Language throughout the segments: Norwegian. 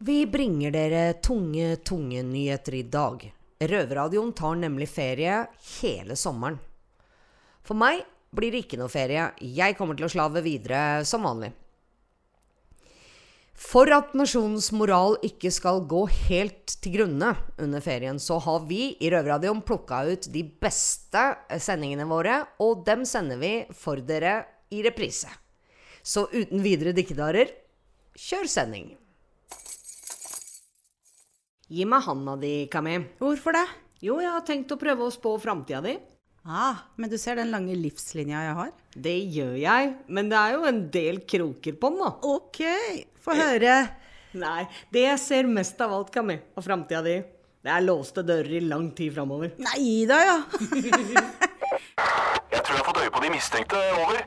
Vi bringer dere tunge, tunge nyheter i dag. Røverradioen tar nemlig ferie hele sommeren. For meg blir det ikke noe ferie. Jeg kommer til å slave videre som vanlig. For at nasjonens moral ikke skal gå helt til grunne under ferien, så har vi i Røverradioen plukka ut de beste sendingene våre, og dem sender vi for dere i reprise. Så uten videre dikkedarer, kjør sending! Gi meg handa di, Kami. Hvorfor det? Jo, jeg har tenkt å prøve å spå framtida di. Ah, men du ser den lange livslinja jeg har? Det gjør jeg, men det er jo en del kroker på den, da. Ok, få høre. Nei, det jeg ser mest av alt, Kami, av framtida di, det er låste dører i lang tid framover. Nei da, ja. Jeg tror jeg har fått øye på de mistenkte. Over.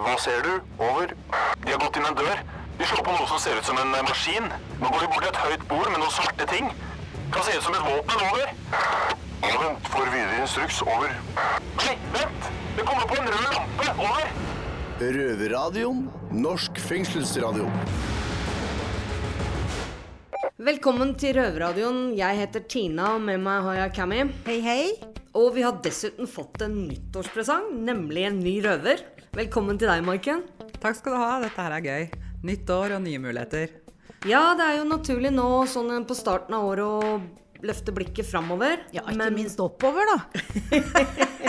Hva ser du? Over. De har gått inn en dør. De slår på noe som ser ut som en eh, maskin. Nå går vi bort til et høyt bord med noen svarte ting. Kan se ut som et våpen. Over. Ja, vent. Får videre instruks. Over. Nei, vent! Det kommer på en rød lampe. Over. Røverradioen. Norsk fengselsradio. Velkommen til Røverradioen. Jeg heter Tina, og med meg har jeg Cammy. Hei, hei. Og vi har dessuten fått en nyttårspresang, nemlig en ny røver. Velkommen til deg, Maiken. Takk skal du ha. Dette her er gøy. Nytt år og nye muligheter. Ja, det er jo naturlig nå sånn på starten av året å løfte blikket framover. Ja, ikke minst oppover, da.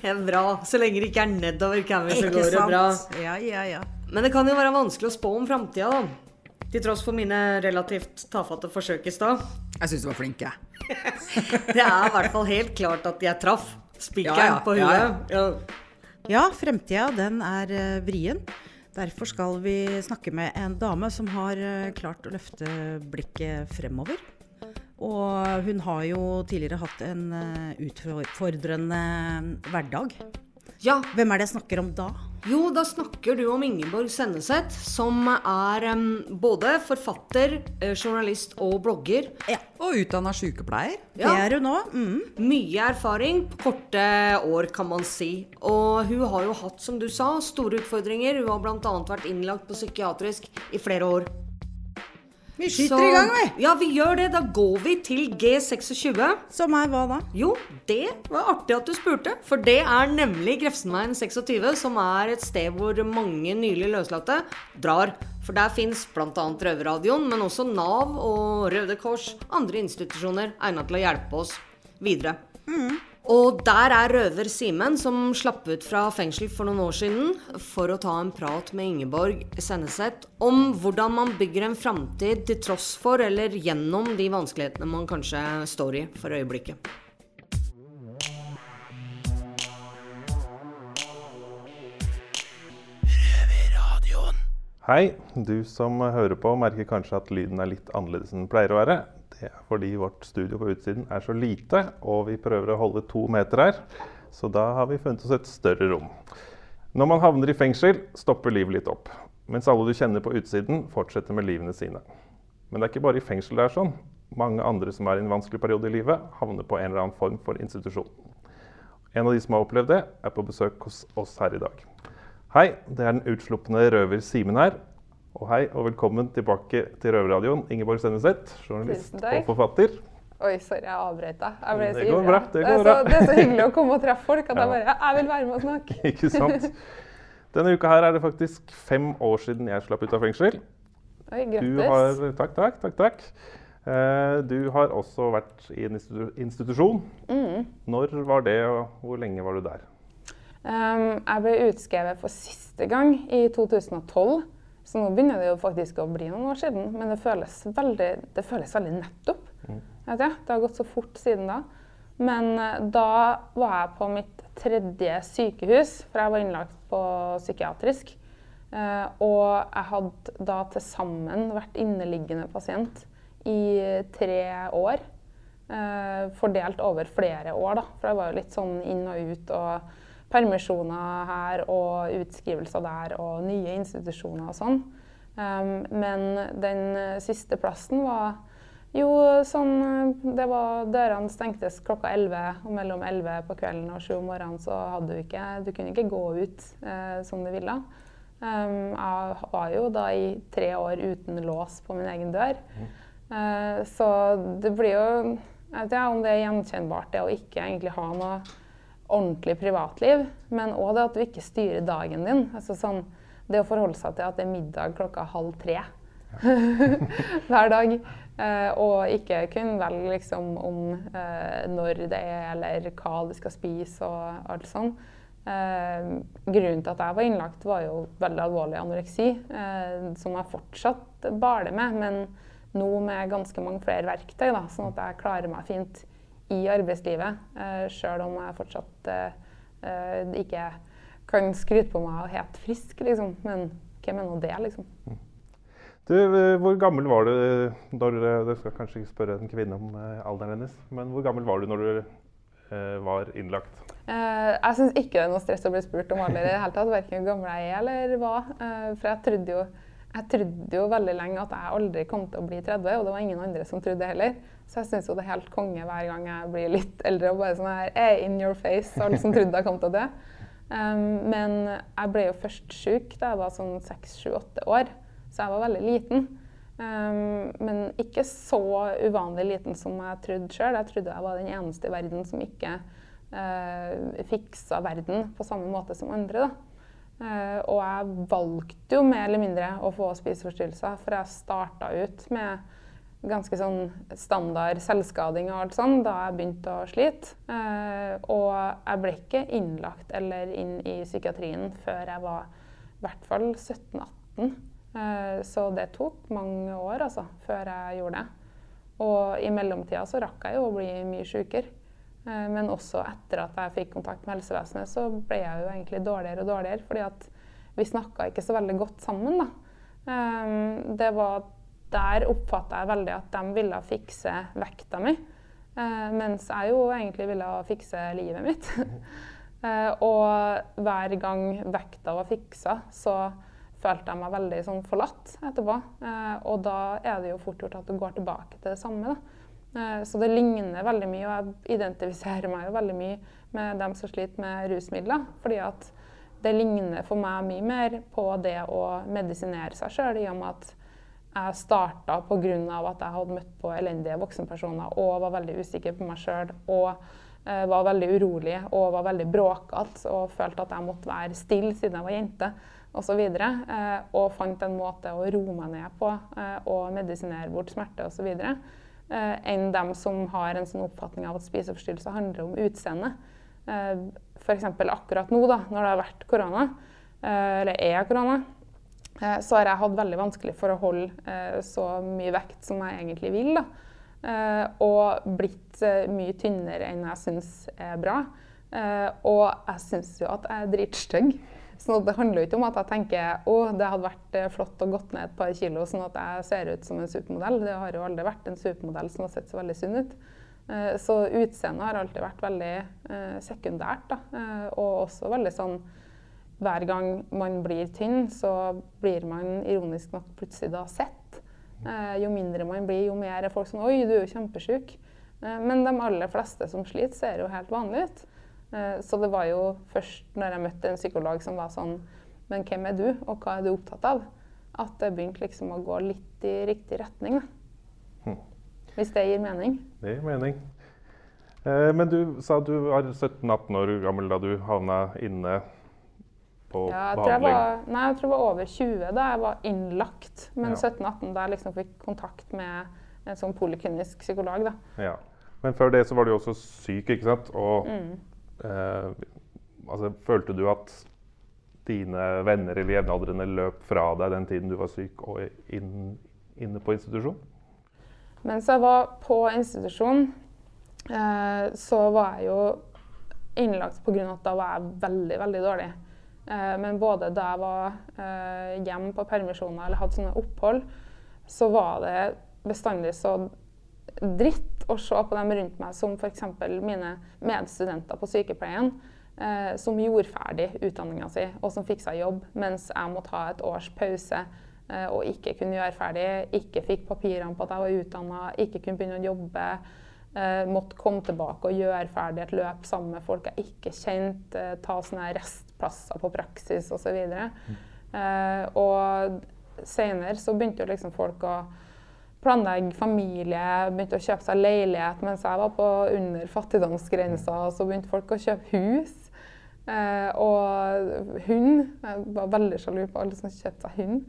Det er bra. Så lenge det ikke er nedover, cammy, så går det bra. Ja, ja, ja. Men det kan jo være vanskelig å spå om framtida, da. Til tross for mine relativt tafatte forsøk i stad. Jeg syns du var flink, jeg. Det er i hvert fall helt klart at jeg traff spikeren Ja, ja, på huet. ja. Ja. Ja, fremtida den er eh, vrien. Derfor skal vi snakke med en dame som har eh, klart å løfte blikket fremover. Og hun har jo tidligere hatt en eh, utfordrende hverdag. Ja. Hvem er det jeg snakker om da? Jo, da snakker du om Ingeborg Senneset, som er um, både forfatter, eh, journalist og blogger. Ja. Og utdanna sykepleier. Det er hun nå. Mm. Mye erfaring på korte år, kan man si. Og hun har jo hatt, som du sa, store utfordringer. Hun har bl.a. vært innlagt på psykiatrisk i flere år. Vi skyter Så- i gang, vi. Ja, vi gjør det. Da går vi til G26. Som er hva da? Jo, det var artig at du spurte, for det er nemlig Grefsenveien 26, som er et sted hvor mange nylig løslatte drar. For der fins bl.a. Røverradioen, men også Nav og Røde Kors, andre institusjoner egnet til å hjelpe oss videre. Og der er røver Simen, som slapp ut fra fengsel for noen år siden for å ta en prat med Ingeborg Senneset om hvordan man bygger en framtid til tross for eller gjennom de vanskelighetene man kanskje står i for øyeblikket. Hei, du som hører på merker kanskje at lyden er litt annerledes enn den pleier å være. Fordi vårt studio på utsiden er så lite, og vi prøver å holde to meter her. Så da har vi funnet oss et større rom. Når man havner i fengsel, stopper livet litt opp. Mens alle du kjenner på utsiden, fortsetter med livene sine. Men det er ikke bare i fengsel det er sånn. Mange andre som er i en vanskelig periode i livet, havner på en eller annen form for institusjon. En av de som har opplevd det, er på besøk hos oss her i dag. Hei, det er den utslupne røver Simen her. Og hei og velkommen tilbake til Røverradioen, Ingeborg Senneset, journalist og forfatter. Oi, sorry, jeg avbrøt deg. Jeg ble Det så ivrig. det er så, det er så hyggelig å komme og treffe folk at Ja. jeg bare Jeg vil være med og snakke. Ikke sant? Denne uka her er det faktisk fem år siden jeg slapp ut av fengsel. Oi, Du grattis. har, takk, takk, takk, takk. Eh, Du har også vært i en institu- institusjon. Mm. Når var det, og hvor lenge var du der? Um, jeg ble utskrevet for siste gang i 2012, så nå begynner det jo faktisk å bli noen år siden. Men det føles veldig, det føles veldig nettopp. Vet jeg. Det har gått så fort siden da. Men eh, da var jeg på mitt tredje sykehus, for jeg var innlagt på psykiatrisk. Eh, og jeg hadde da til sammen vært inneliggende pasient i tre år. Eh, fordelt over flere år, da. For jeg var jo litt sånn inn og ut. og permisjoner her og utskrivelser der og nye institusjoner og sånn. Um, men den siste plassen var jo sånn eh, det var, Dørene stengtes klokka 11, og mellom 11 på kvelden og 7 om morgenen så hadde du ikke Du kunne ikke gå ut eh, som du ville. Um, jeg var jo da i tre år uten lås på min egen dør. Uh, så det blir jo Jeg vet ikke om det er gjenkjennbart, det å ikke egentlig ha noe ordentlig privatliv. Men òg det at du ikke styrer dagen din. Altså sånn, det å forholde seg til at det er middag klokka halv tre hver dag. Eh, og ikke kun velge liksom om eh, når det er, eller hva du skal spise og alt sånn. Eh, grunnen til at jeg var innlagt, var jo veldig alvorlig anoreksi, som jeg fortsatt baler med. Men nå med ganske mange flere verktøy, da, sånn at jeg klarer meg fint i arbeidslivet. Uh, Sjøl om jeg fortsatt uh, ikke kan skryte på meg helt frisk, liksom. Men hvem er nå det, liksom? Du, hvor gammel var du når Du skal kanskje ikke spørre en kvinne om alderen hennes, men hvor gammel var du når du var innlagt? jeg syns ikke det er noe stress å bli spurt om alder i det hele tatt. Verken hvor gammel jeg er eller hva. for jeg trodde jo jeg trodde jo veldig lenge at jeg aldri kom til å bli 30, og det var ingen andre som trodde heller. Så jeg syns jo det er helt konge hver gang jeg blir litt eldre og bare sånn her hey, In your face, alle som trodde jeg kom til å dø. Um, men jeg ble jo først syk da jeg var sånn 6-7-8 år, så jeg var veldig liten. Um, men ikke så uvanlig liten som jeg trodde sjøl. Jeg trodde jeg var den eneste i verden som ikke uh, fiksa verden på samme måte som andre. da. Uh, og jeg valgte jo mer eller mindre å få spiseforstyrrelser, for jeg starta ut med ganske sånn standard selvskading og alt sånn da jeg begynte å slite. Eh, og jeg ble ikke innlagt eller inn i psykiatrien før jeg var i hvert fall 17-18. Eh, så det tok mange år altså, før jeg gjorde det. Og i mellomtida så rakk jeg jo å bli mye sjukere. Eh, men også etter at jeg fikk kontakt med helsevesenet, så ble jeg jo egentlig dårligere og dårligere. fordi at vi snakka ikke så veldig godt sammen. da. Eh, det var Der oppfatta jeg veldig at de ville fikse vekta mi. Eh, mens jeg jo egentlig ville fikse livet mitt. og hver gang vekta var fiksa, så følte jeg meg veldig sånn forlatt etterpå. og da er det jo fort gjort at du går tilbake til det samme. da. Eh, så det ligner veldig mye, og jeg identifiserer meg jo veldig mye med dem som sliter med rusmidler. fordi at det ligner for meg mye mer på det å medisinere seg sjøl, i og med at jeg starta pga. at jeg hadde møtt på elendige voksenpersoner og var veldig usikker på meg sjøl. Og eh, var veldig urolig og var veldig bråkete og følte at jeg måtte være stille siden jeg var jente. Og, eh, og fant en måte å roe meg ned på eh, og medisinere bort smerte osv eh, enn dem som har en sånn oppfatning av at spiseforstyrrelser handler om utseende. Eh, F.eks. akkurat nå, da, når det har vært korona, eh, eller er korona, så har jeg hatt veldig vanskelig for å holde eh, så mye vekt som jeg egentlig vil. Da. Eh, og blitt eh, mye tynnere enn jeg syns er bra. og jeg syns jo at jeg er dritstygg. Så det handler jo ikke om at jeg tenker å, det hadde vært eh, flott å gått ned et par kilo sånn at jeg ser ut som en supermodell. Det har jo aldri vært en supermodell som har sett så veldig sunn ut. Eh, så utseendet har alltid vært veldig eh, sekundært. Da. Og også veldig sånn Hver gang man blir tynn, så blir man ironisk nok plutselig da sett. Jo mindre man blir, jo mer er folk sånn Oi, du er jo kjempesjuk. Men de aller fleste som sliter, ser jo helt vanlige ut. Eh, så det var jo først når jeg møtte en psykolog som var sånn Men hvem er du, og hva er du opptatt av? At det begynte liksom å gå litt i riktig retning. Hm. Hvis det gir mening? Det gir mening. Eh, men du sa du var 17-18 år gammel da du havna inne på ja, jeg behandling? Jeg var, nei, jeg tror jeg var over 20 da jeg var innlagt. Men ja. 17-18 da jeg liksom fikk kontakt med en sånn poliklinisk psykolog. da. Ja. Men før det så var du også syk, ikke sant? Og mm. Eh, altså, følte du at dine venner eller jevnaldrende løp fra deg den tiden du var syk og inn, inne på institusjon? Mens jeg var på institusjon, eh, så var jeg jo innlagt pga. at da var jeg veldig, veldig dårlig. Eh, men både da jeg var eh, hjemme på permisjoner eller hadde sånne opphold, så var det bestandig så dritt å se på dem rundt meg, som f.eks. mine medstudenter på sykepleien, eh, som gjorde ferdig utdanninga si, og som fikk seg jobb, mens jeg måtte ha et års pause og ikke kunne gjøre ferdig, ikke fikk papirene på at jeg var utdanna, ikke kunne begynne å jobbe. Måtte komme tilbake og gjøre ferdig et løp sammen med folk jeg ikke kjente, ta sånne restplasser på praksis osv. Så, videre. Eh, og senere så begynte jo liksom folk å planlegge familie, begynte å kjøpe seg leilighet mens jeg var på under fattigdomsgrensa. Så begynte folk å kjøpe hus. Eh, og hund. Jeg var veldig sjalu på alle som kjøpte seg hund.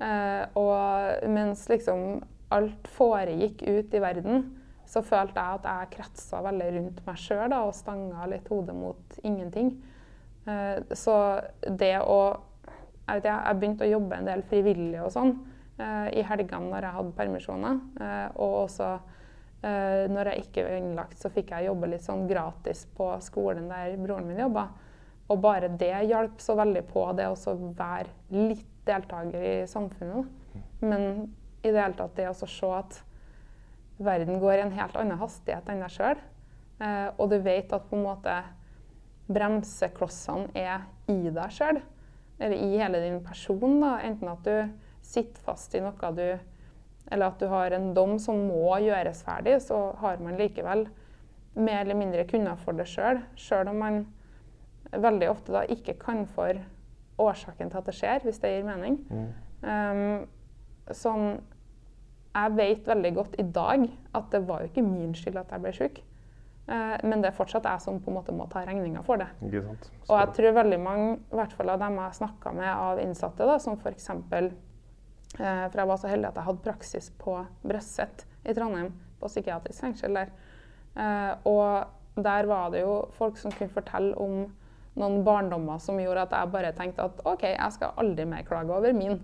Eh, og mens liksom alt foregikk ut i verden, så følte jeg at jeg kretsa veldig rundt meg sjøl og stanga litt hodet mot ingenting. Eh, så det å jeg, vet, jeg begynte å jobbe en del frivillig og sånn eh, i helgene når jeg hadde permisjoner. Eh, og også når jeg ikke var innlagt, så fikk jeg jobbe litt sånn gratis på skolen der broren min jobba. Og bare det hjalp så veldig på det å være litt deltaker i samfunnet. Men i det hele tatt det å se at verden går i en helt annen hastighet enn deg sjøl, og du vet at på en måte bremseklossene er i deg sjøl, eller i hele din person, da. enten at du sitter fast i noe du Eller at du har en dom som må gjøres ferdig, så har man likevel mer eller mindre kunnet for det sjøl, sjøl om man veldig ofte da ikke kan for årsaken til at det skjer, hvis det gir mening. Mm. Um, sånn Jeg vet veldig godt i dag at det var jo ikke min skyld at jeg ble syk. Uh, men det er fortsatt jeg som på en måte må ta regninga for det. Og jeg tror veldig mange, i hvert fall av dem jeg snakka med av innsatte, da, som f.eks. Eh, for jeg var så heldig at jeg hadde praksis på Brøsset i Trondheim, på psykiatrisk fengsel der. Uh, og der var det jo folk som kunne fortelle om noen barndommer som gjorde at jeg bare tenkte at OK, jeg skal aldri mer klage over min.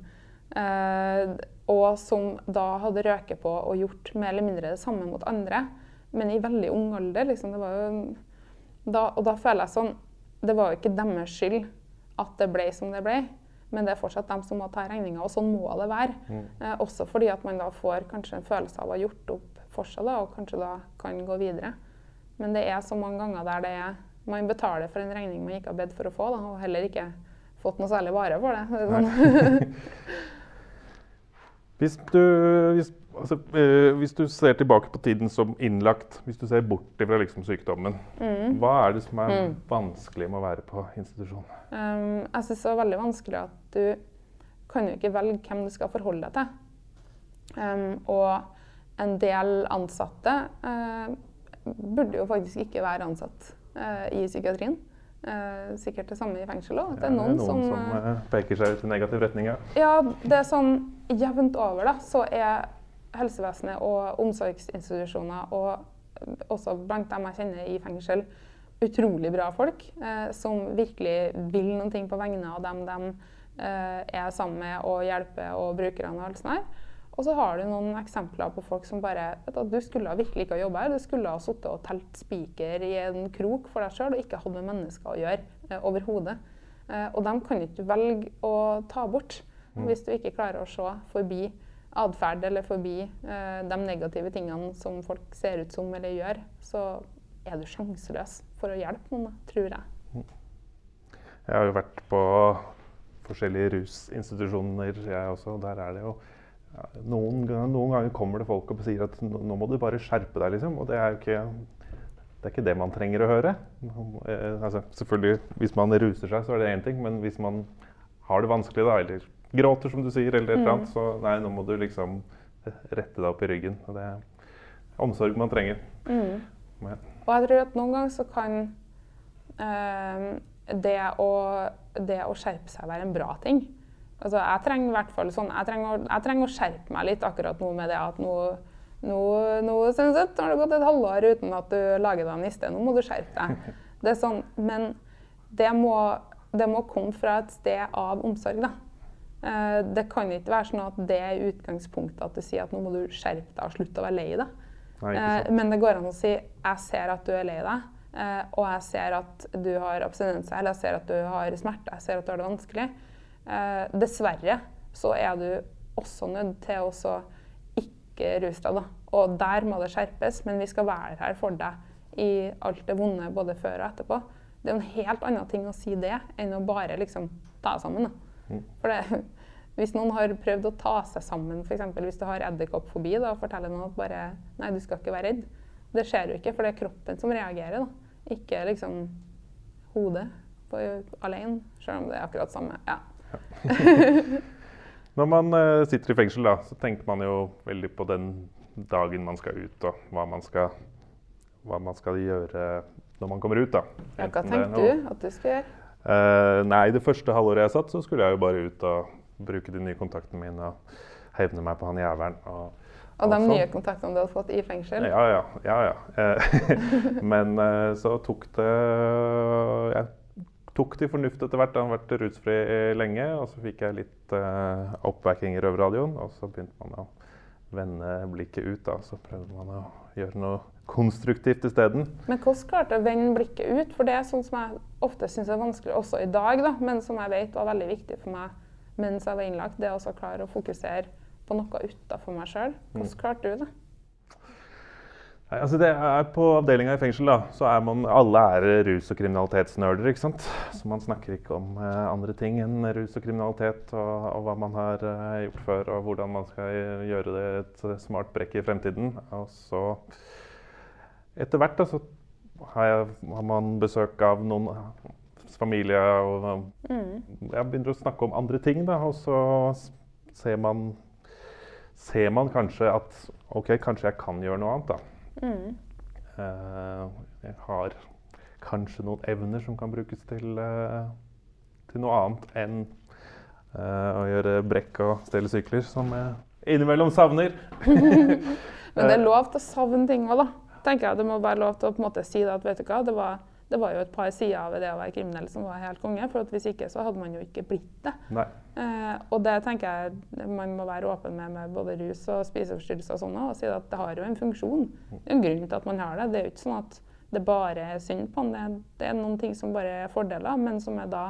Eh, og som da hadde røket på og gjort mer eller mindre det samme mot andre, men i veldig ung alder. Liksom. Da, og da føler jeg sånn Det var jo ikke deres skyld at det ble som det ble, men det er fortsatt dem som må ta regninga, og sånn må det være. Mm. Eh, også fordi at man da får kanskje en følelse av å ha gjort opp for seg, da, og kanskje da kan gå videre. Men det er så mange ganger der det er man betaler for en regning man ikke har bedt for å få, da, og heller ikke fått noe særlig vare for det. Sånn. hvis, du, hvis, altså, eh, hvis, du, ser tilbake på tiden som innlagt, hvis du ser bort fra liksom, sykdommen, mm. hva er det som er mm. vanskelig med å være på institusjon? Um, jeg syns det er veldig vanskelig at du kan jo ikke velge hvem du skal forholde deg til. Um, og en del ansatte uh, burde jo faktisk ikke være ansatt uh, i psykiatrien. Uh, sikkert det samme i fengsel òg. Det er noen, noen som, som peker seg ut i negativ retning. Ja. ja, det er sånn jevnt over, da, så er helsevesenet og omsorgsinstitusjoner og også blant dem jeg kjenner i fengsel, utrolig bra folk eh, som virkelig vil noen ting på vegne av dem de eh, er sammen med og hjelper og brukerne og alt sånt her. Og så har du noen eksempler på folk som bare vet du, du skulle virkelig ikke ha jobba her. Du skulle ha sittet og telt spiker i en krok for deg sjøl og ikke hatt med mennesker å gjøre eh, overhodet. Eh, og dem kan ikke velge å ta bort mm. hvis du ikke klarer å se forbi atferd eller forbi eh, de negative tingene som folk ser ut som eller gjør. Så er du sjanseløs for å hjelpe noen, tror jeg. Jeg har jo vært på forskjellige rusinstitusjoner, jeg også. og Der er det jo noen, noen, ganger kommer det folk og sier at nå må du bare skjerpe deg, liksom. Og det er jo ikke det, er ikke det man trenger å høre. Eh, altså, selvfølgelig, Hvis man ruser seg, så er det én ting, men hvis man har det vanskelig, da, eller gråter, som du sier, eller et eller annet, mm. så nei, nå må du liksom rette deg opp i ryggen. Og det er omsorg man trenger. Mm. Og jeg tror at noen ganger så kan øh, det, å, det å skjerpe seg være en bra ting. Altså, jeg trenger hvert fall sånn, jeg trenger, jeg trenger, å skjerpe meg litt akkurat nå med det at nå, nå, nå synes jeg, har det gått et halvår uten at du lager deg en niste. Nå må du skjerpe deg. Det er sånn, men det må, det må komme fra et sted av omsorg. da. Eh, det kan ikke være sånn at det er utgangspunktet at du sier at nå må du skjerpe deg og slutte å være lei deg. Nei, men det går an å si jeg ser at du er lei deg, eh, og jeg ser at du har abstinenser, eller jeg ser at du har smerte, jeg ser at du har det vanskelig. Eh, dessverre så er du også nødt til å ikke ruse deg. Da. Og der må det skjerpes, men vi skal være her for deg i alt det vonde både før og etterpå. Det er en helt annen ting å si det enn å bare liksom ta sammen. Da. Mm. For det, hvis noen har prøvd å ta seg sammen, f.eks. hvis du har edderkoppfobi, og forteller noen at bare Nei, du skal ikke være redd. Det skjer jo ikke, for det er kroppen som reagerer, da. ikke liksom hodet på, alene, selv om det er akkurat samme. Ja. Når man eh, sitter i fengsel, da, så tenker man jo veldig på den dagen man skal ut, og hva man skal, hva man skal gjøre når man kommer ut. da. Ja, hva tenkte du at du skulle gjøre? Uh, nei, det første halvåret jeg satt, så skulle jeg jo bare ut og bruke de nye kontaktene mine og hevne meg på han jævelen. Og, Og de nye kontaktene du hadde fått i fengsel? Ja, ja. ja, ja. Eh, Men eh, så tok det Jeg tok til fornuft etter hvert. Jeg har vært rusfri lenge, og så fikk jeg litt uh, oppbacking i Røverradioen. Og så begynte man å vende blikket ut, da. Så prøvde man å gjøre noe konstruktivt isteden. Men hvordan klarte du å vende blikket ut? For det er sånn som jeg ofte syns er vanskelig også i dag, da, men som jeg vet var veldig viktig for meg mens jeg var innlagt. Det å klare å fokusere på noe utafor meg sjøl. Hvordan klarte du det? Nei, altså det er På avdelinga i fengsel da, så er man alle er rus- og kriminalitetsnerder. ikke sant? Så man snakker ikke om eh, andre ting enn rus og kriminalitet og, og hva man har eh, gjort før, og hvordan man skal gjøre det et smart brekk i fremtiden. Og så etter hvert da, så har, jeg, har man besøk av noen familie, og jeg begynner å snakke om andre ting, da, og så ser man ser man kanskje at OK, kanskje jeg kan gjøre noe annet, da. Eh, jeg har kanskje noen evner som kan brukes til, uh, til noe annet enn uh, å gjøre brekk og stelle sykler, som jeg innimellom savner. Men det er lov til å savne ting òg, da. tenker jeg. Det må være lov til å på en måte si det at vet du hva, det var, det var jo et par sider ved det å være kriminell som var helt konge. For at hvis ikke så hadde man jo ikke blitt det. Eh, og det tenker jeg man må være åpen med med både rus og spiseforstyrrelser og sånne, og si at det har jo en funksjon. Det er en grunn til at man har det. Det er jo ikke sånn at det bare er synd på den. Det, det er noen ting som bare er fordeler, men som er da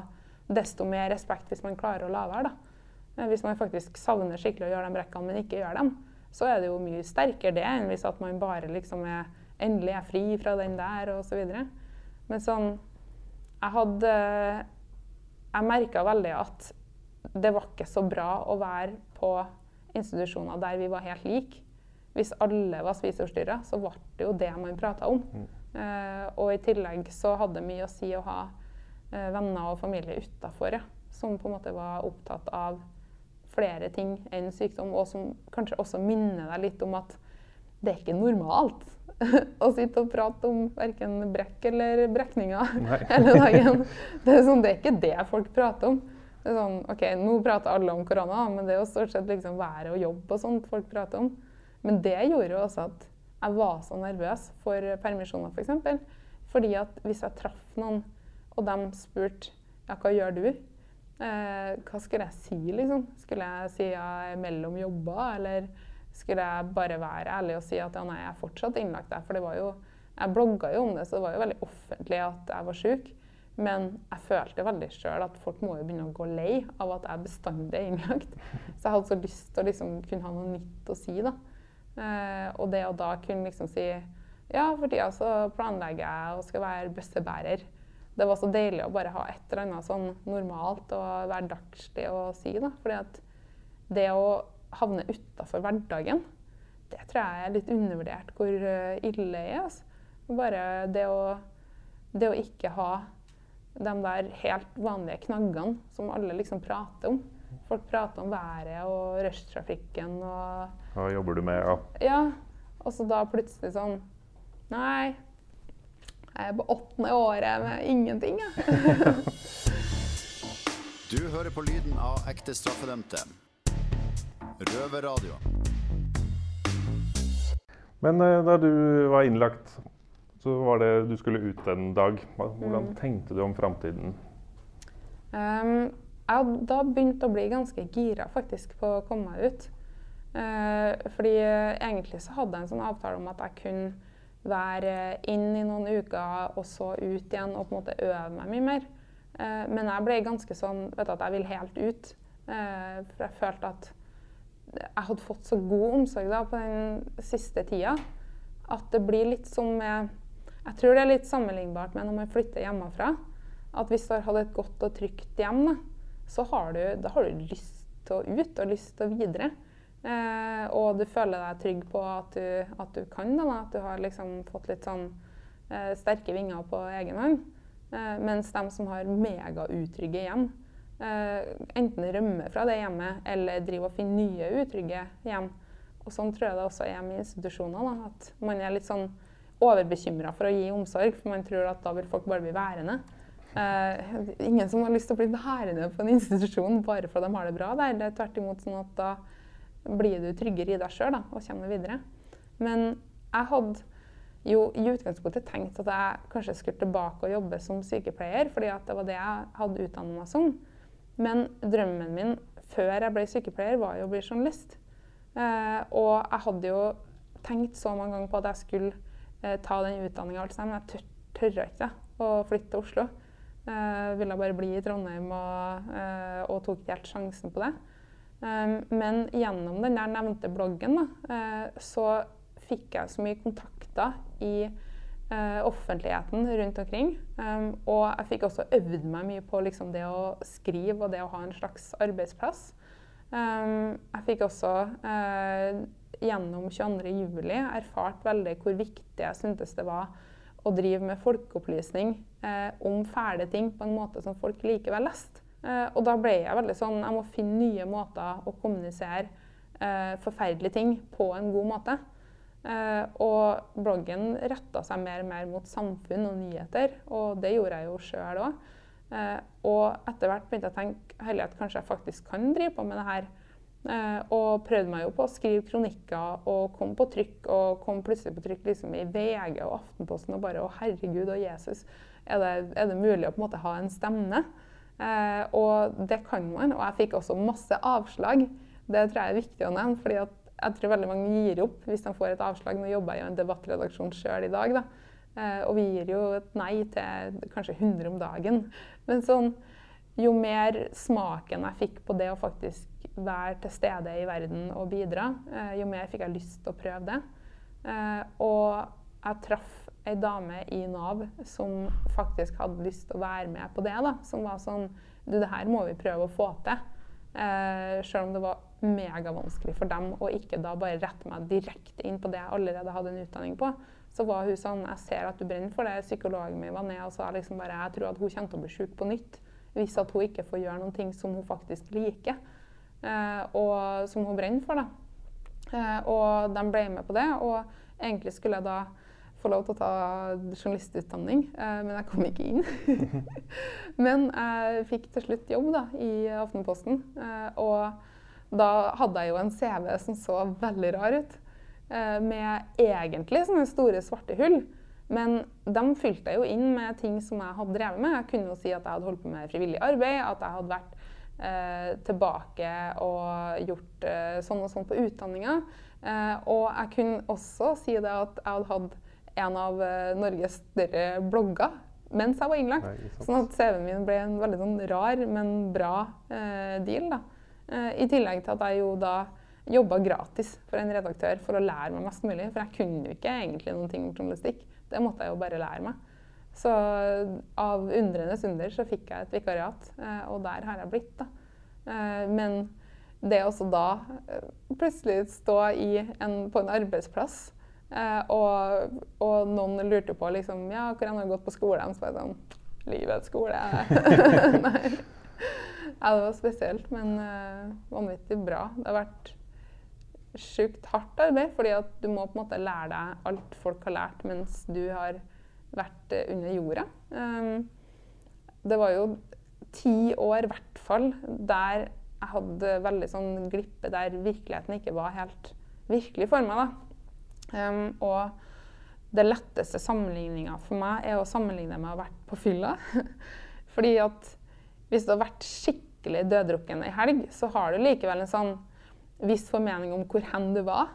desto mer respekt hvis man klarer å la være. da. Eh, Hvis man faktisk savner skikkelig å gjøre de brekkene, men ikke gjør dem, så er det jo mye sterkere det enn hvis at man bare liksom er endelig er fri fra den der videre. Men sånn Jeg hadde Jeg merka veldig at det var ikke så bra å være på institusjoner der vi var helt like. Hvis alle var spiseforstyrra, så ble det jo det man prata om. Eh, og i tillegg så hadde det mye å si å ha uh, venner og familie utafor, ja, som på en måte var opptatt av flere ting enn sykdom, og som kanskje også minner deg litt om at det er ikke normalt å sitte og prate om verken brekk eller brekninger hele dagen. Det er, sånn, det er ikke det folk prater om. Det er sånn, ok, Nå prater alle om korona, men det er jo stort sett liksom været og jobb og sånt folk prater om. Men det gjorde jo også at jeg var så nervøs for permisjoner, f.eks. For eksempel. Fordi at hvis jeg traff noen, og de spurte ja, hva gjør du? Eh, hva skulle jeg si, liksom? Skulle jeg si jeg er mellom jobber, eller skulle jeg bare være ærlig og si at ja, nei, jeg er fortsatt innlagt der? For det var jo, jeg blogga jo om det, så det var jo veldig offentlig at jeg var syk. Men jeg følte veldig sjøl at folk må jo begynne å gå lei av at jeg bestandig er innlagt. Så jeg hadde så lyst til å liksom kunne ha noe nytt å si, da. Eh, og det å da kunne liksom si ja, for tida så planlegger jeg å skal være bøssebærer. Det var så deilig å bare ha et eller annet sånn normalt og hverdagslig å si. da. Fordi at det å havne utafor hverdagen, det tror jeg er litt undervurdert hvor eh, ille det er. Altså. Bare det å, det å ikke ha de der helt vanlige knaggene som alle liksom prater om. Folk prater om været og rushtrafikken og Hva jobber du med? Ja. ja, og så da plutselig sånn Nei, jeg er på åttende året med ingenting, jeg. Du hører på lyden av ekte straffedømte. Røverradio. Men eh, da du var innlagt, så var det du skulle ut en dag. Hvordan Hvordan tenkte du om framtiden? Um, jeg hadde da begynt å bli ganske gira faktisk på å komme meg ut. Uh, fordi eh, egentlig så hadde jeg en sånn avtale om at jeg kunne være inn i noen uker og så ut igjen og på en måte øve meg mye mer. Eh, men jeg ble ganske sånn vet du, at jeg vil helt ut. Eh, for jeg følte at jeg hadde fått så god omsorg da, på den siste tida at det blir litt som med Jeg tror det er litt sammenlignbart med når man flytter hjemmefra. At hvis du har hatt et godt og trygt hjem, da, så har du, da har du lyst til å ut og lyst til å videre. Eh, og du føler deg trygg på at du, at du kan det. At du har liksom fått litt sånn eh, sterke vinger på egen hånd. Eh, mens de som har megautrygge hjem, enten rømme fra det hjemmet, eller drive og finne nye utrygge hjem. Og sånn tror jeg det også er med institusjoner. Da, at man er litt sånn overbekymra for å gi omsorg, for man tror at da vil folk bare bli værende. Uh, ingen som har lyst til å bli værende på en institusjon bare for at de har det bra der. Det er tvert imot sånn at da blir du tryggere i deg sjøl og kommer videre. Men jeg hadde jo i utgangspunktet tenkt at jeg kanskje skulle tilbake og jobbe som sykepleier, fordi at det var det jeg hadde utdannet meg som. Men drømmen min før jeg ble sykepleier, var jo å bli journalist. Eh, og jeg hadde jo tenkt så mange ganger på at jeg skulle eh, ta den utdanninga, men jeg tør, tørra ikke å flytte til Oslo. Eh, ville bare bli i Trondheim og, eh, og tok ikke helt sjansen på det. Um, men gjennom den der nevnte bloggen da, uh, så fikk jeg så mye kontakter i offentligheten rundt omkring. Um, og jeg fikk også øvd meg mye på liksom, det å skrive og det å ha en slags arbeidsplass. Um, jeg fikk også uh, gjennom 22.07 erfart veldig hvor viktig jeg syntes det var å drive med folkeopplysning om fæle ting på en måte som folk likevel leste. Eh, og da ble jeg veldig sånn Jeg må finne nye måter å kommunisere eh, forferdelige ting på en god måte. Eh, og bloggen retta seg mer og mer mot samfunn og nyheter, og det gjorde jeg jo sjøl òg. Eh, og etter hvert begynte jeg å tenke at kanskje jeg faktisk kan drive på med det her. Eh, og prøvde meg jo på å skrive kronikker og kom på trykk, og kom plutselig på trykk liksom i VG og Aftenposten og bare Å, herregud og Jesus, er det, er det mulig å på en måte ha en stemme? Og det kan man. Og jeg fikk også masse avslag. Det tror jeg er viktig å nevne. fordi jeg tror veldig mange gir opp hvis de får et avslag. Nå jobber jeg i en debattredaksjon sjøl i dag, da. Eh, og vi gir jo et nei til kanskje 100 om dagen. Men sånn, jo mer smaken jeg fikk på det å faktisk være til stede i verden og bidra, eh, jo mer fikk jeg lyst til å prøve det. Eh, og jeg traff ei dame i Nav som faktisk hadde lyst til å være med på det. da, Som var sånn Du, det her må vi prøve å få til. Eh, selv om det var megavanskelig for dem å ikke da bare rette meg direkte inn på det jeg allerede hadde en utdanning på. Så var hun sånn Jeg ser at du brenner for det. Psykologen min var ned og sa liksom bare Jeg tror at hun kommer til å bli syk på nytt hvis at hun ikke får gjøre noen ting som hun faktisk liker. Eh, og som hun brenner for, da. Eh, og de ble med på det. Og egentlig skulle jeg da få lov til å ta journalistutdanning, eh, men jeg kom ikke inn. men jeg fikk til slutt jobb da, i Aftenposten. Eh, og da hadde jeg jo en CV som så veldig rar ut, eh, med egentlig sånne store svarte hull. Men de fylte jeg jo inn med ting som jeg hadde drevet med. Jeg kunne jo si at jeg hadde holdt på med frivillig arbeid, at jeg hadde vært eh, tilbake og gjort eh, sånn og sånn på utdanninga. Eh, og jeg kunne også si det at jeg hadde hatt en av uh, Norges større blogger mens jeg var innlagt. Sånn at CV-en min ble en veldig sånn rar, men bra uh, deal. da. Uh, I tillegg til at jeg jo da jobba gratis for en redaktør for å lære meg mest mulig. For jeg kunne jo ikke egentlig noen ting om journalistikk. Det måtte jeg jo bare lære meg. Så av undrenes under så fikk jeg et vikariat, og der har jeg blitt. da. Men det også da plutselig stå en, på en arbeidsplass Eh, og, og, noen lurte på liksom, ja, hvor han har gått på skole. Så var jeg sånn Livets skole. Nei. Ja, det var spesielt, men uh, vanvittig bra. Det har vært sjukt hardt arbeid, fordi at du må på en måte lære deg alt folk har lært mens du har vært uh, under jorda. Um, det var jo ti år i hvert fall der jeg hadde veldig sånn glippe der virkeligheten ikke var helt virkelig for meg. da. Um, og det letteste sammenligninga for meg er å sammenligne med å ha vært på fylla. Fordi at hvis du har vært skikkelig døddrukken ei helg, så har du likevel en sånn viss formening om hvor hen du var.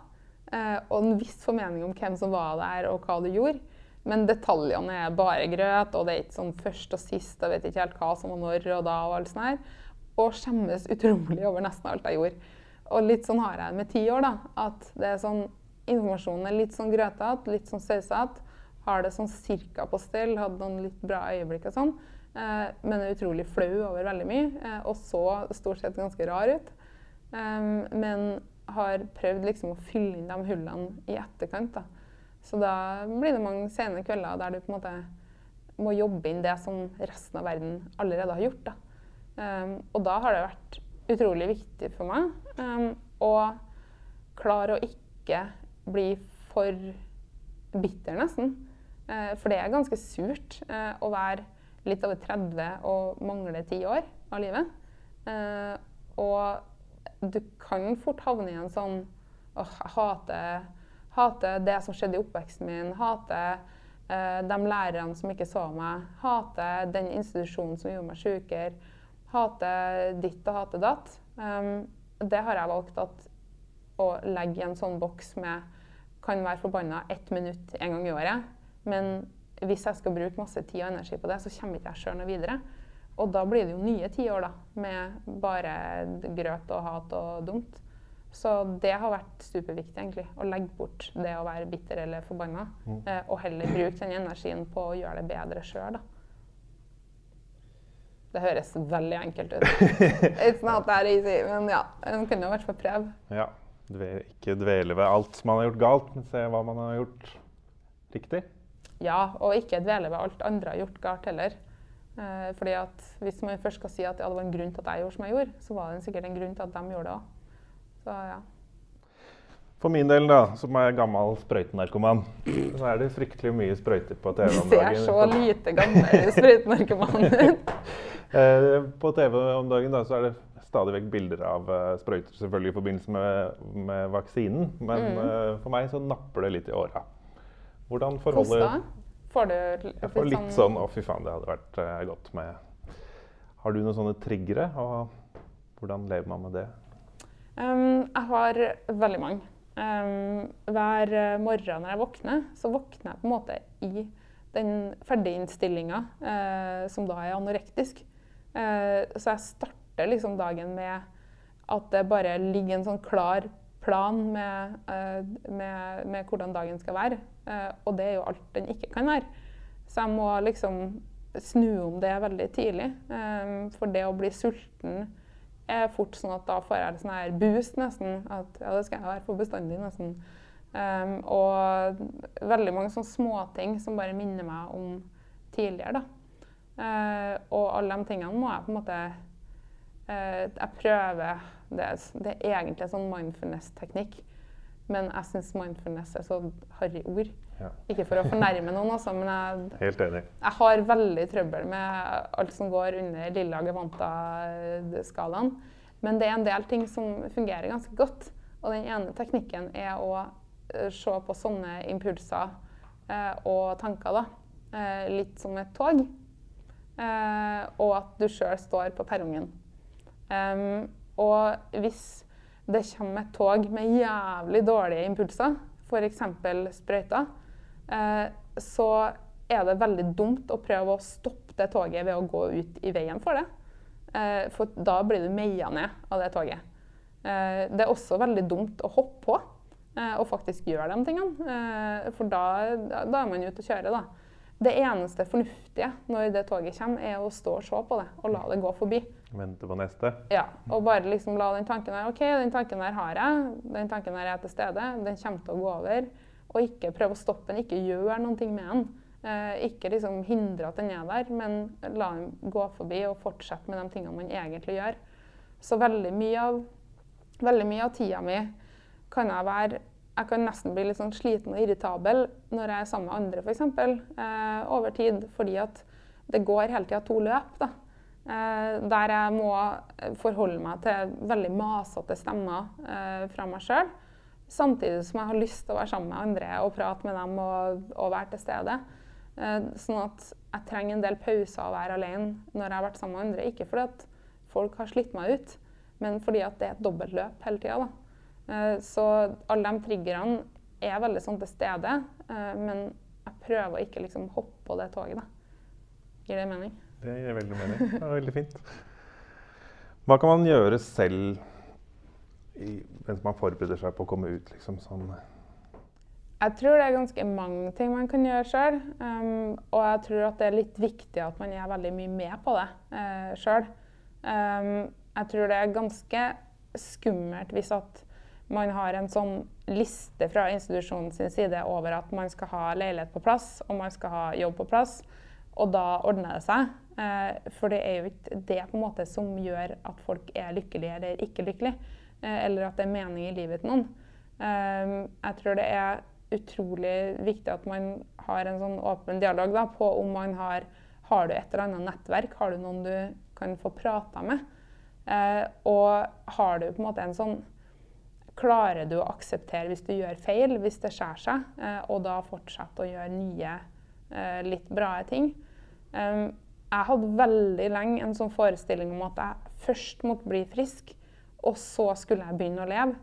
Uh, og en viss formening om hvem som var der, og hva du gjorde. Men detaljene er bare grøt, og det er ikke sånn først og sist. Jeg vet ikke helt hva som var når og da, og alt sånt her. Og skjemmes utrolig over nesten alt jeg gjorde. Og litt sånn har jeg det med ti år. da, At det er sånn informasjonen er litt sånn grøtete, litt sånn sausete. Har det sånn cirka på stell, hadde noen litt bra øyeblikk og sånn. Eh, men er utrolig flau over veldig mye. Eh, og så stort sett ganske rar ut. Men har prøvd liksom å fylle inn de hullene i etterkant. da. Så da blir det mange sene kvelder der du på en måte må jobbe inn det som resten av verden allerede har gjort. da. Um, og da har det vært utrolig viktig for meg um, å klare å ikke bli for bitter, nesten. Uh, for det er ganske surt uh, å være litt over 30 og mangle ti år av livet. Eh, og du kan fort havne i en sånn åh, jeg hater, hater det som skjedde i oppveksten min. Hater de lærerne som ikke så meg. Hater den institusjonen som gjorde meg sykere hater ditt og hater datt. Um, det har jeg valgt at å legge i en sånn boks med kan være forbanna ett minutt en gang i året. Men hvis jeg skal bruke masse tid og energi på det, så kommer ikke jeg sjøl noe videre. Og da blir det jo nye ti år da, med bare grøt og hat og dumt. Så det har vært superviktig, egentlig. Å legge bort det å være bitter eller forbanna. Mm. Eh, og heller bruke den energien på å gjøre det bedre sjøl, da. Det høres veldig enkelt ut. It's not that easy, men ja, en kunne i hvert fall prøve. Ja. Ikke dvele ved alt man har gjort galt, men se hva man har gjort riktig. Ja, og ikke dvele ved alt andre har gjort galt heller. Eh, fordi at Hvis man først skal si at ja, det var en grunn til at jeg gjorde som jeg gjorde, så var det sikkert en grunn til at de gjorde det òg. Så ja. For min del, da, som er gammel sprøytenarkoman, så er det fryktelig mye sprøyter på TV om dagen. Du ser så lite gammel sprøytenarkoman ut. Eh, på TV om dagen da, så er det stadig vekk bilder av uh, sprøyter, selvfølgelig i forbindelse med, med vaksinen. Men mm. uh, for meg så napper det litt i åra. Hvordan forholder Får du Jeg får litt sånn, sånn Å, fy faen, det hadde vært uh, godt med Har du noen sånne triggere? Og hvordan lever man med det? Um, jeg har veldig mange. Um, hver morgen når jeg våkner, så våkner jeg på en måte i den ferdiginnstillinga, uh, som da er anorektisk. Uh, så jeg starter liksom dagen med at det bare ligger en sånn klar plan med, eh, med, med hvordan dagen skal være. Eh, og det er jo alt den ikke kan være. Så jeg må liksom snu om det veldig tidlig. For det å bli sulten er fort sånn at da får jeg sånn her boost, nesten. At ja, det skal jeg være for bestandig, nesten. Um, og veldig mange sånne småting som bare minner meg om tidligere. da. Uh, og alle de tingene må jeg på en måte uh, Jeg prøver det, det, er egentlig en sånn mindfulness-teknikk. Men jeg syns mindfulness er så harry ord. Ja. Ikke for å fornærme noen, altså, men jeg, jeg, har veldig trøbbel med alt som går under lilla gevanta-skalaen. Men det er en del ting som fungerer ganske godt. Og den ene teknikken er å uh, se på sånne impulser og tanker da, litt som et tog. Eh, og at du sjøl står på perrongen. Um, og hvis det kommer et tog med jævlig dårlige impulser, f.eks. sprøyter, eh, så er det veldig dumt å prøve å stoppe det toget ved å gå ut i veien for det. Eh, for da blir du meia ned av det toget. Eh, det er også veldig dumt å hoppe på eh, og faktisk gjøre de tingene. Eh, for da, da, er man ute å kjøre, da. Det eneste fornuftige når det toget kommer, er å stå og se på det og la det gå forbi. Vente på neste? Ja. Og bare liksom la den tanken her OK, den tanken her har jeg. Den tanken her er til stede. Den kommer til å gå over. Og ikke prøve å stoppe den. Ikke gjøre noe med den. Eh, ikke liksom hindre at den er der, men la den gå forbi og fortsette med de tingene man egentlig gjør. Så veldig mye av, veldig mye av tida mi kan jeg være jeg kan nesten bli litt sånn sliten og irritabel når jeg er sammen med andre, f.eks. Eh, over tid. Fordi at det går hele tida to løp. da. Eh, der jeg må forholde meg til veldig masete stemmer eh, fra meg sjøl. Samtidig som jeg har lyst til å være sammen med andre og prate med dem og, og være til stede. Eh, sånn at jeg trenger en del pauser å være alene når jeg har vært sammen med andre. Ikke fordi at folk har slitt meg ut, men fordi at det er et dobbeltløp hele tida. Eh, så alle de triggerne er veldig sånn til stede. Eh, men jeg prøver å ikke liksom hoppe på det toget. da. Gir det mening? Det gir veldig mening. Det er veldig fint. Hva kan man gjøre selv i, mens man forbereder seg på å komme ut? liksom sånn? Jeg tror det er ganske mange ting man kan gjøre sjøl. Um, og jeg tror at det er litt viktig at man er veldig mye med på det uh, sjøl. Um, jeg tror det er ganske skummelt hvis at man har en sånn liste fra institusjonens side over at man skal ha leilighet på plass og man skal ha jobb på plass. Og da ordner det seg. Eh, for det er jo ikke det på en måte som gjør at folk er lykkelige eller ikke lykkelige. Eh, eller at det er mening i livet til noen. Eh, jeg tror det er utrolig viktig at man har en sånn åpen dialog da, på om man har Har du et eller annet nettverk? Har du noen du kan få prata med? Og har du på en måte en sånn Klarer du å akseptere hvis du gjør feil, hvis det skjærer seg, eh, og da fortsette å gjøre nye, eh, litt bra ting? Jeg hadde veldig lenge en sånn forestilling om at jeg først måtte bli frisk, og så skulle jeg begynne å leve.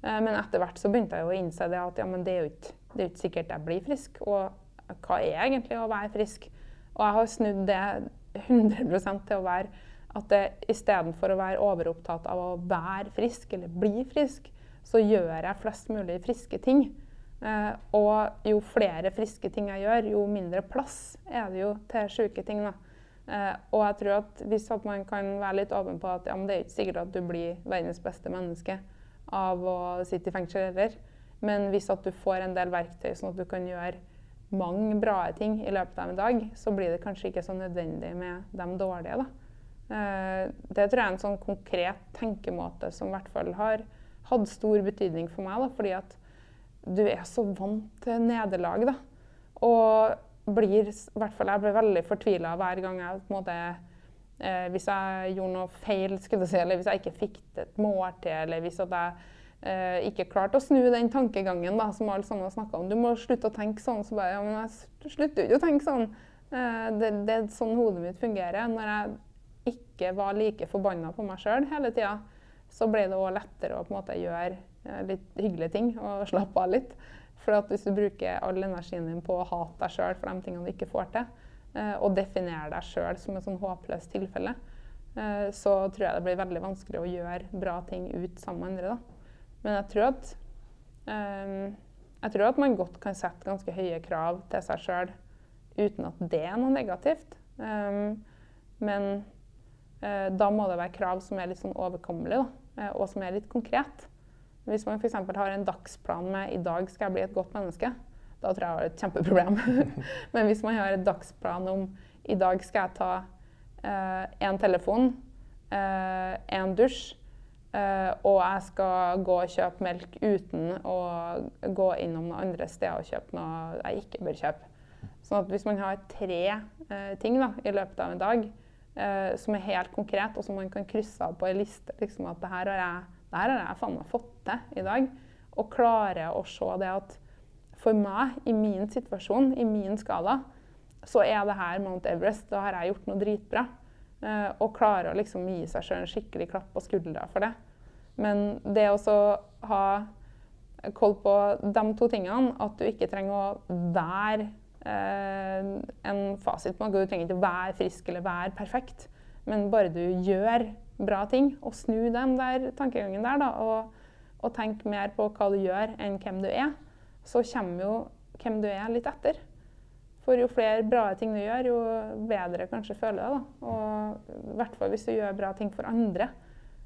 Uh, men etter hvert så begynte jeg å innse det at ja, det, er jo det er ikke sikkert jeg blir frisk. Og hva er egentlig å være frisk? Og jeg har snudd det 100 til å være at det istedenfor å være overopptatt av å være frisk eller bli frisk, så gjør jeg flest mulig friske ting. Eh, og jo flere friske ting jeg gjør, jo mindre plass er det jo til sjuke ting. da. Eh, og jeg tror at hvis at man kan være litt åpen på at ja, det er ikke sikkert at du blir verdens beste menneske av å sitte i fengsel heller, men hvis at du får en del verktøy sånn at du kan gjøre mange bra ting i løpet av en dag, så blir det kanskje ikke så nødvendig med de dårlige. da. Uh, det tror jeg er en sånn konkret tenkemåte som i hvert fall har hatt stor betydning for meg. da, fordi at du er så vant til nederlag. da. Og blir hvert fall Jeg ble veldig fortvila hver gang jeg på en måte eh, Hvis jeg gjorde noe feil, skulle jeg si, eller hvis jeg ikke fikk et måltid, eller hvis jeg eh, ikke klarte å snu den tankegangen da, som alle sammen snakka om. Du må slutte å tenke sånn. Så bare Ja, men jeg slutter jo å tenke sånn. Eh, det, det, er sånn hodet mitt fungerer. Når jeg ikke var like forbanna på meg sjøl hele tida, så ble det òg lettere å på en måte gjøre eh, litt hyggelige ting og slappe av litt. For hvis du bruker all energien din på å hate deg sjøl for de tingene du ikke får til, eh, og definere deg sjøl som et sånn håpløst tilfelle, eh, så tror jeg det blir veldig vanskelig å gjøre bra ting ut sammen med andre. Da. Men jeg tror at jeg tror at man godt kan sette ganske høye krav til seg sjøl uten at det er noe negativt. Men da må det være krav som er litt sånn overkommelige, og som er litt konkret. Hvis man f.eks. har en dagsplan med 'i dag skal jeg bli et godt menneske', da tror jeg jeg har et kjempeproblem. Men hvis man har en dagsplan om 'i dag skal jeg ta én eh, telefon, én eh, dusj', eh, og jeg skal gå og kjøpe melk uten å gå innom noen andre steder og kjøpe noe jeg ikke bør kjøpe. Sånn at hvis man har tre eh, ting da, i løpet av en dag eh, som er helt konkret, og som man kan krysse av på ei liste liksom at det her har jeg her har jeg faen meg fått til i dag. Og klare å se det at for meg, i min situasjon, i min skala, så er det her Mount Everest. Da har jeg gjort noe dritbra. Eh, og klare å liksom gi seg sjøl en skikkelig klapp på skuldra for det. Men det å ha koll på de to tingene, at du ikke trenger å være en fasit på noe. Du trenger ikke være frisk eller være perfekt, men bare du gjør bra ting. Og snu den der tankegangen der, da, og, og tenk mer på hva du gjør, enn hvem du er. Så kommer jo hvem du er, litt etter. For jo flere bra ting du gjør, jo bedre kanskje føler du deg. I hvert fall hvis du gjør bra ting for andre.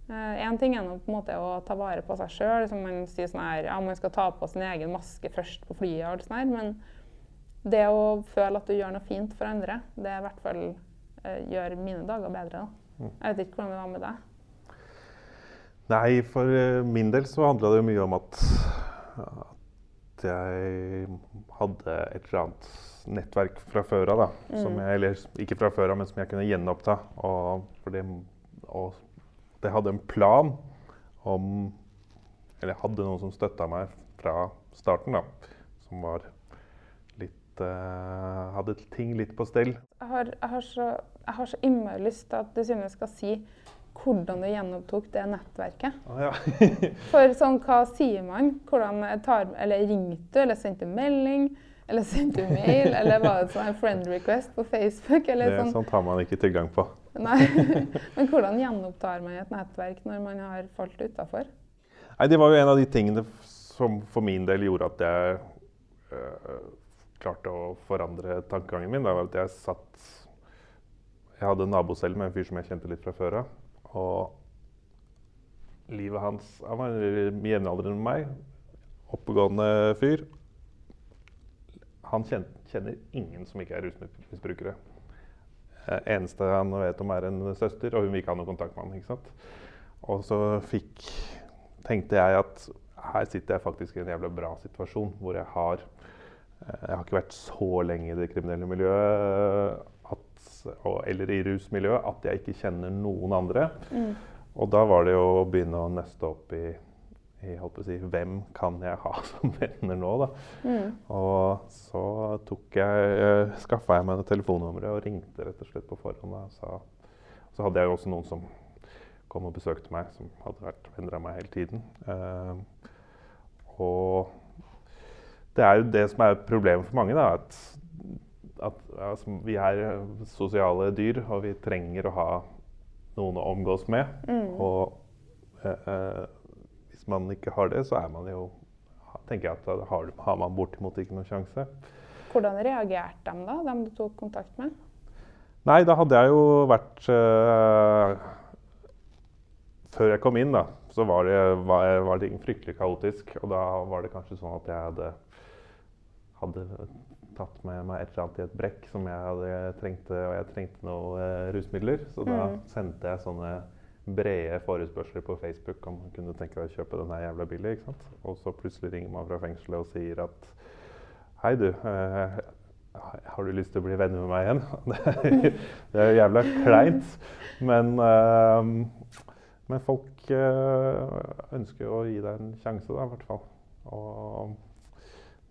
Én eh, ting er nå på en måte å ta vare på seg sjøl. Man sier sånn her, ja, man skal ta på sin egen maske først på flyet. og sånn her, Men det å føle at du gjør noe fint for andre, det i hvert fall uh, gjør mine dager bedre. da. Jeg vet ikke hvordan det var med deg? Nei, for eh, min del så handla det mye om at, at jeg hadde et eller annet nettverk fra før av. Mm. Eller ikke fra før av, men som jeg kunne gjenoppta. Og, det, og det hadde en plan om Eller jeg hadde noen som støtta meg fra starten, da. Som var Hadde ting litt på stell. Jeg har, jeg har så jeg har så innmari lyst til at du Synne skal si hvordan du gjenopptok det nettverket. Ah, ja. For sånn, hva sier man? Hvordan tar, eller ringte du, eller sendte du melding? Eller sendte du mail? eller var det sånn friend request på Facebook? Eller det sånn? sånt har man ikke tilgang på. Nei, Men hvordan gjenopptar man et nettverk når man har falt utafor? Det var jo en av de tingene som for min del gjorde at jeg øh, klarte å forandre tankegangen min. var at jeg satt jeg hadde en nabo selv med en fyr som jeg kjente litt fra før av. Og livet hans Han var jevnaldrende med meg. Oppegående fyr. Han kjenner, ingen som ikke er rusmisbrukere. eh, eneste han vet om, er en søster, og hun vil ikke ha noe kontakt med han. ikke sant? Og så fikk, tenkte jeg at her sitter jeg faktisk i en jævla bra situasjon, hvor jeg har Jeg har ikke vært så lenge i det kriminelle miljøet, at, eller i rusmiljøet, at jeg ikke kjenner noen andre. Og da var det jo å begynne å nøste opp i, i si, hvem kan jeg ha som venner nå, da. Og så tok jeg, uh, skaffa jeg meg telefonnummeret og ringte rett og slett på forhånd. Da, og så hadde jeg jo også noen som kom og besøkte meg, som hadde vært venner av meg hele tiden. Uh, og det er jo det som er problemet for mange, da. At, at altså, vi er sosiale dyr, og vi trenger å ha noen å omgås med. Og eh, eh, hvis man ikke har det, så er man jo tenker jeg at da har, har man bortimot ikke noen sjanse. Hvordan reagerte de da, dem du tok kontakt med? Nei, da hadde jeg jo vært eh, Før jeg kom inn, da, så var det, var, var det fryktelig kaotisk. Og da var det kanskje sånn at jeg hadde, hadde tatt med meg et eller annet i et brekk som jeg hadde trengte, og jeg trengte noe eh, rusmidler. Så da sendte jeg sånne brede forespørsler på Facebook om man kunne tenke deg å kjøpe den her jævla billig. ikke sant? Og så plutselig ringer man fra fengselet og sier at Hei, du. Eh, har du lyst til å bli venner med meg igjen? Det er, det er jævla kleint. Men, eh, men folk eh, ønsker å gi deg en sjanse, da, i hvert fall. Og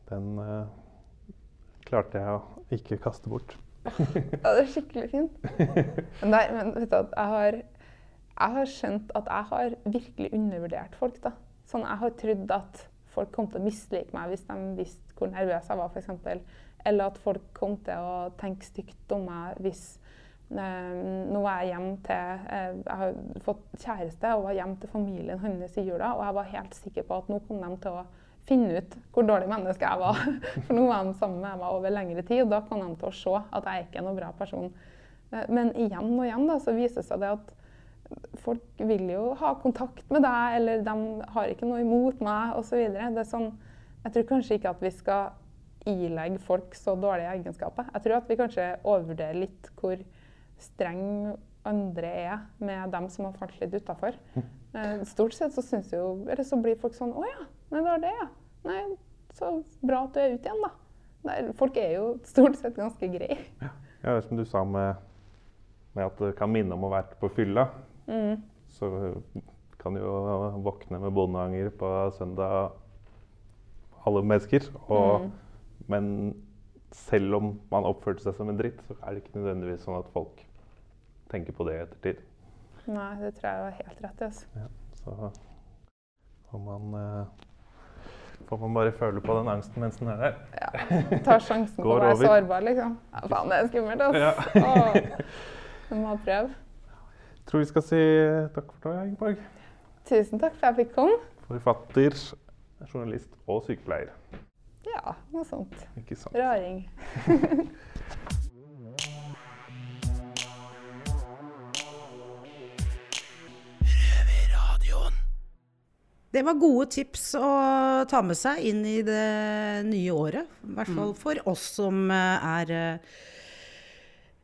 den eh, klarte jeg å ikke kaste bort. Ja, det er skikkelig fint. Men, men vet du jeg har, jeg har skjønt at jeg har virkelig undervurdert folk. da. Sånn, Jeg har trodd at folk kom til å mislike meg hvis de visste hvor nervøs jeg var, f.eks. Eller at folk kom til å tenke stygt om meg hvis eh, Nå var jeg hjemme til eh, Jeg har fått kjæreste og var hjemme til familien hans i jula, og jeg var helt sikker på at nå kom de til å finne ut hvor dårlig menneske jeg var. For nå var de sammen med meg over lengre tid, og da kom de til å se at jeg ikke er noen bra person. Eh, Men igjen og igjen da, så viser det seg det at folk vil jo ha kontakt med deg, eller de har ikke noe imot meg osv. Sånn, jeg tror kanskje ikke at vi skal ilegge folk så dårlige egenskaper. Jeg tror at vi kanskje overvurderer litt hvor streng andre er med dem som har falt litt utafor. Eh, Stort sett så jo Eller så blir folk sånn Å ja, nei, det var det, ja. Nei, så bra at du er ute igjen, da. Nei, folk er jo stort sett ganske greie. Ja, det er som du sa med, med at det kan minne om å være på fylla. Så kan jo våkne med bondeanger på søndag, alle mennesker. Og, Men selv om man oppførte seg som en dritt, så er det ikke nødvendigvis sånn at folk tenker på det i ettertid. Nei, det tror jeg var helt rett i. Altså. Ja, så får man, eh, får man bare føle på den angsten mens den er der. Ja. Tar sjansen på å være sårbar, liksom. Ja, faen, det er skummelt, altså. Ja. Åh, må prøve. Jeg tror vi skal si takk for nå, Ingeborg. Tusen takk for at jeg fikk komme. Forfatter, journalist og sykepleier. Ja, noe sånt. Ikke sant? Raring. Det var gode tips å ta med seg inn i det nye året. I hvert fall for oss som eh, er eh,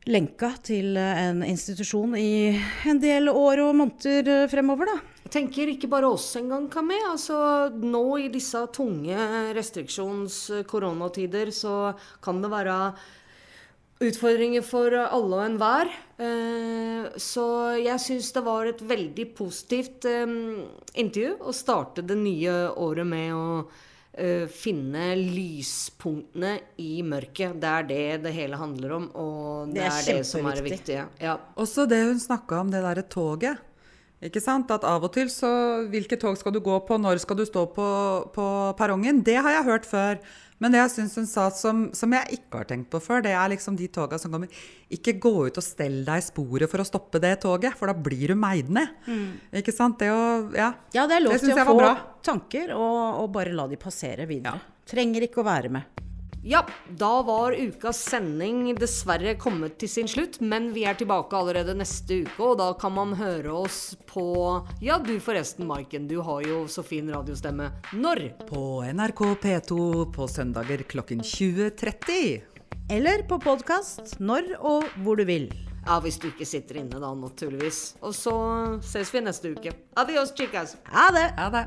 lenka til eh, en institusjon i en del år og måneder fremover, da. Jeg tenker ikke bare oss engang kan med. Altså, nå i disse tunge restriksjons-koronatider så kan det være utfordringer for alle og enhver. Eh, Så jeg syns det var et veldig positivt eh, intervju å starte det nye året med å eh, finne lyspunktene i mørket. Det er det det hele handler om, og det, Det er er det som er det viktige. Ja. Også det hun snakka om, det derre toget. Ikke sant? At av og til så Hvilke tog skal du gå på? Når skal du stå på, på perrongen? Det har jeg hørt før. Men det jeg syns hun sa som, som jeg ikke har tenkt på før, det er liksom de toga som kommer Ikke gå ut og stell deg i sporet for å stoppe det toget, for da blir du meid ned. Ikke sant? Det å Ja. Ja, det er lov Det til å få tanker, og, og bare la de passere videre. Trenger ikke å være med. Ja, da var ukas sending dessverre kommet til sin slutt, men vi er tilbake allerede neste uke, og da kan man høre oss på Ja, du forresten, Maiken, du har jo så fin radiostemme. Når? På NRK P2 på søndager klokken 20.30. Eller på podkast når og hvor du vil. Ja, hvis du ikke sitter inne da, naturligvis. Og så ses vi neste uke. Adios, chicas. Ha det! Ha det.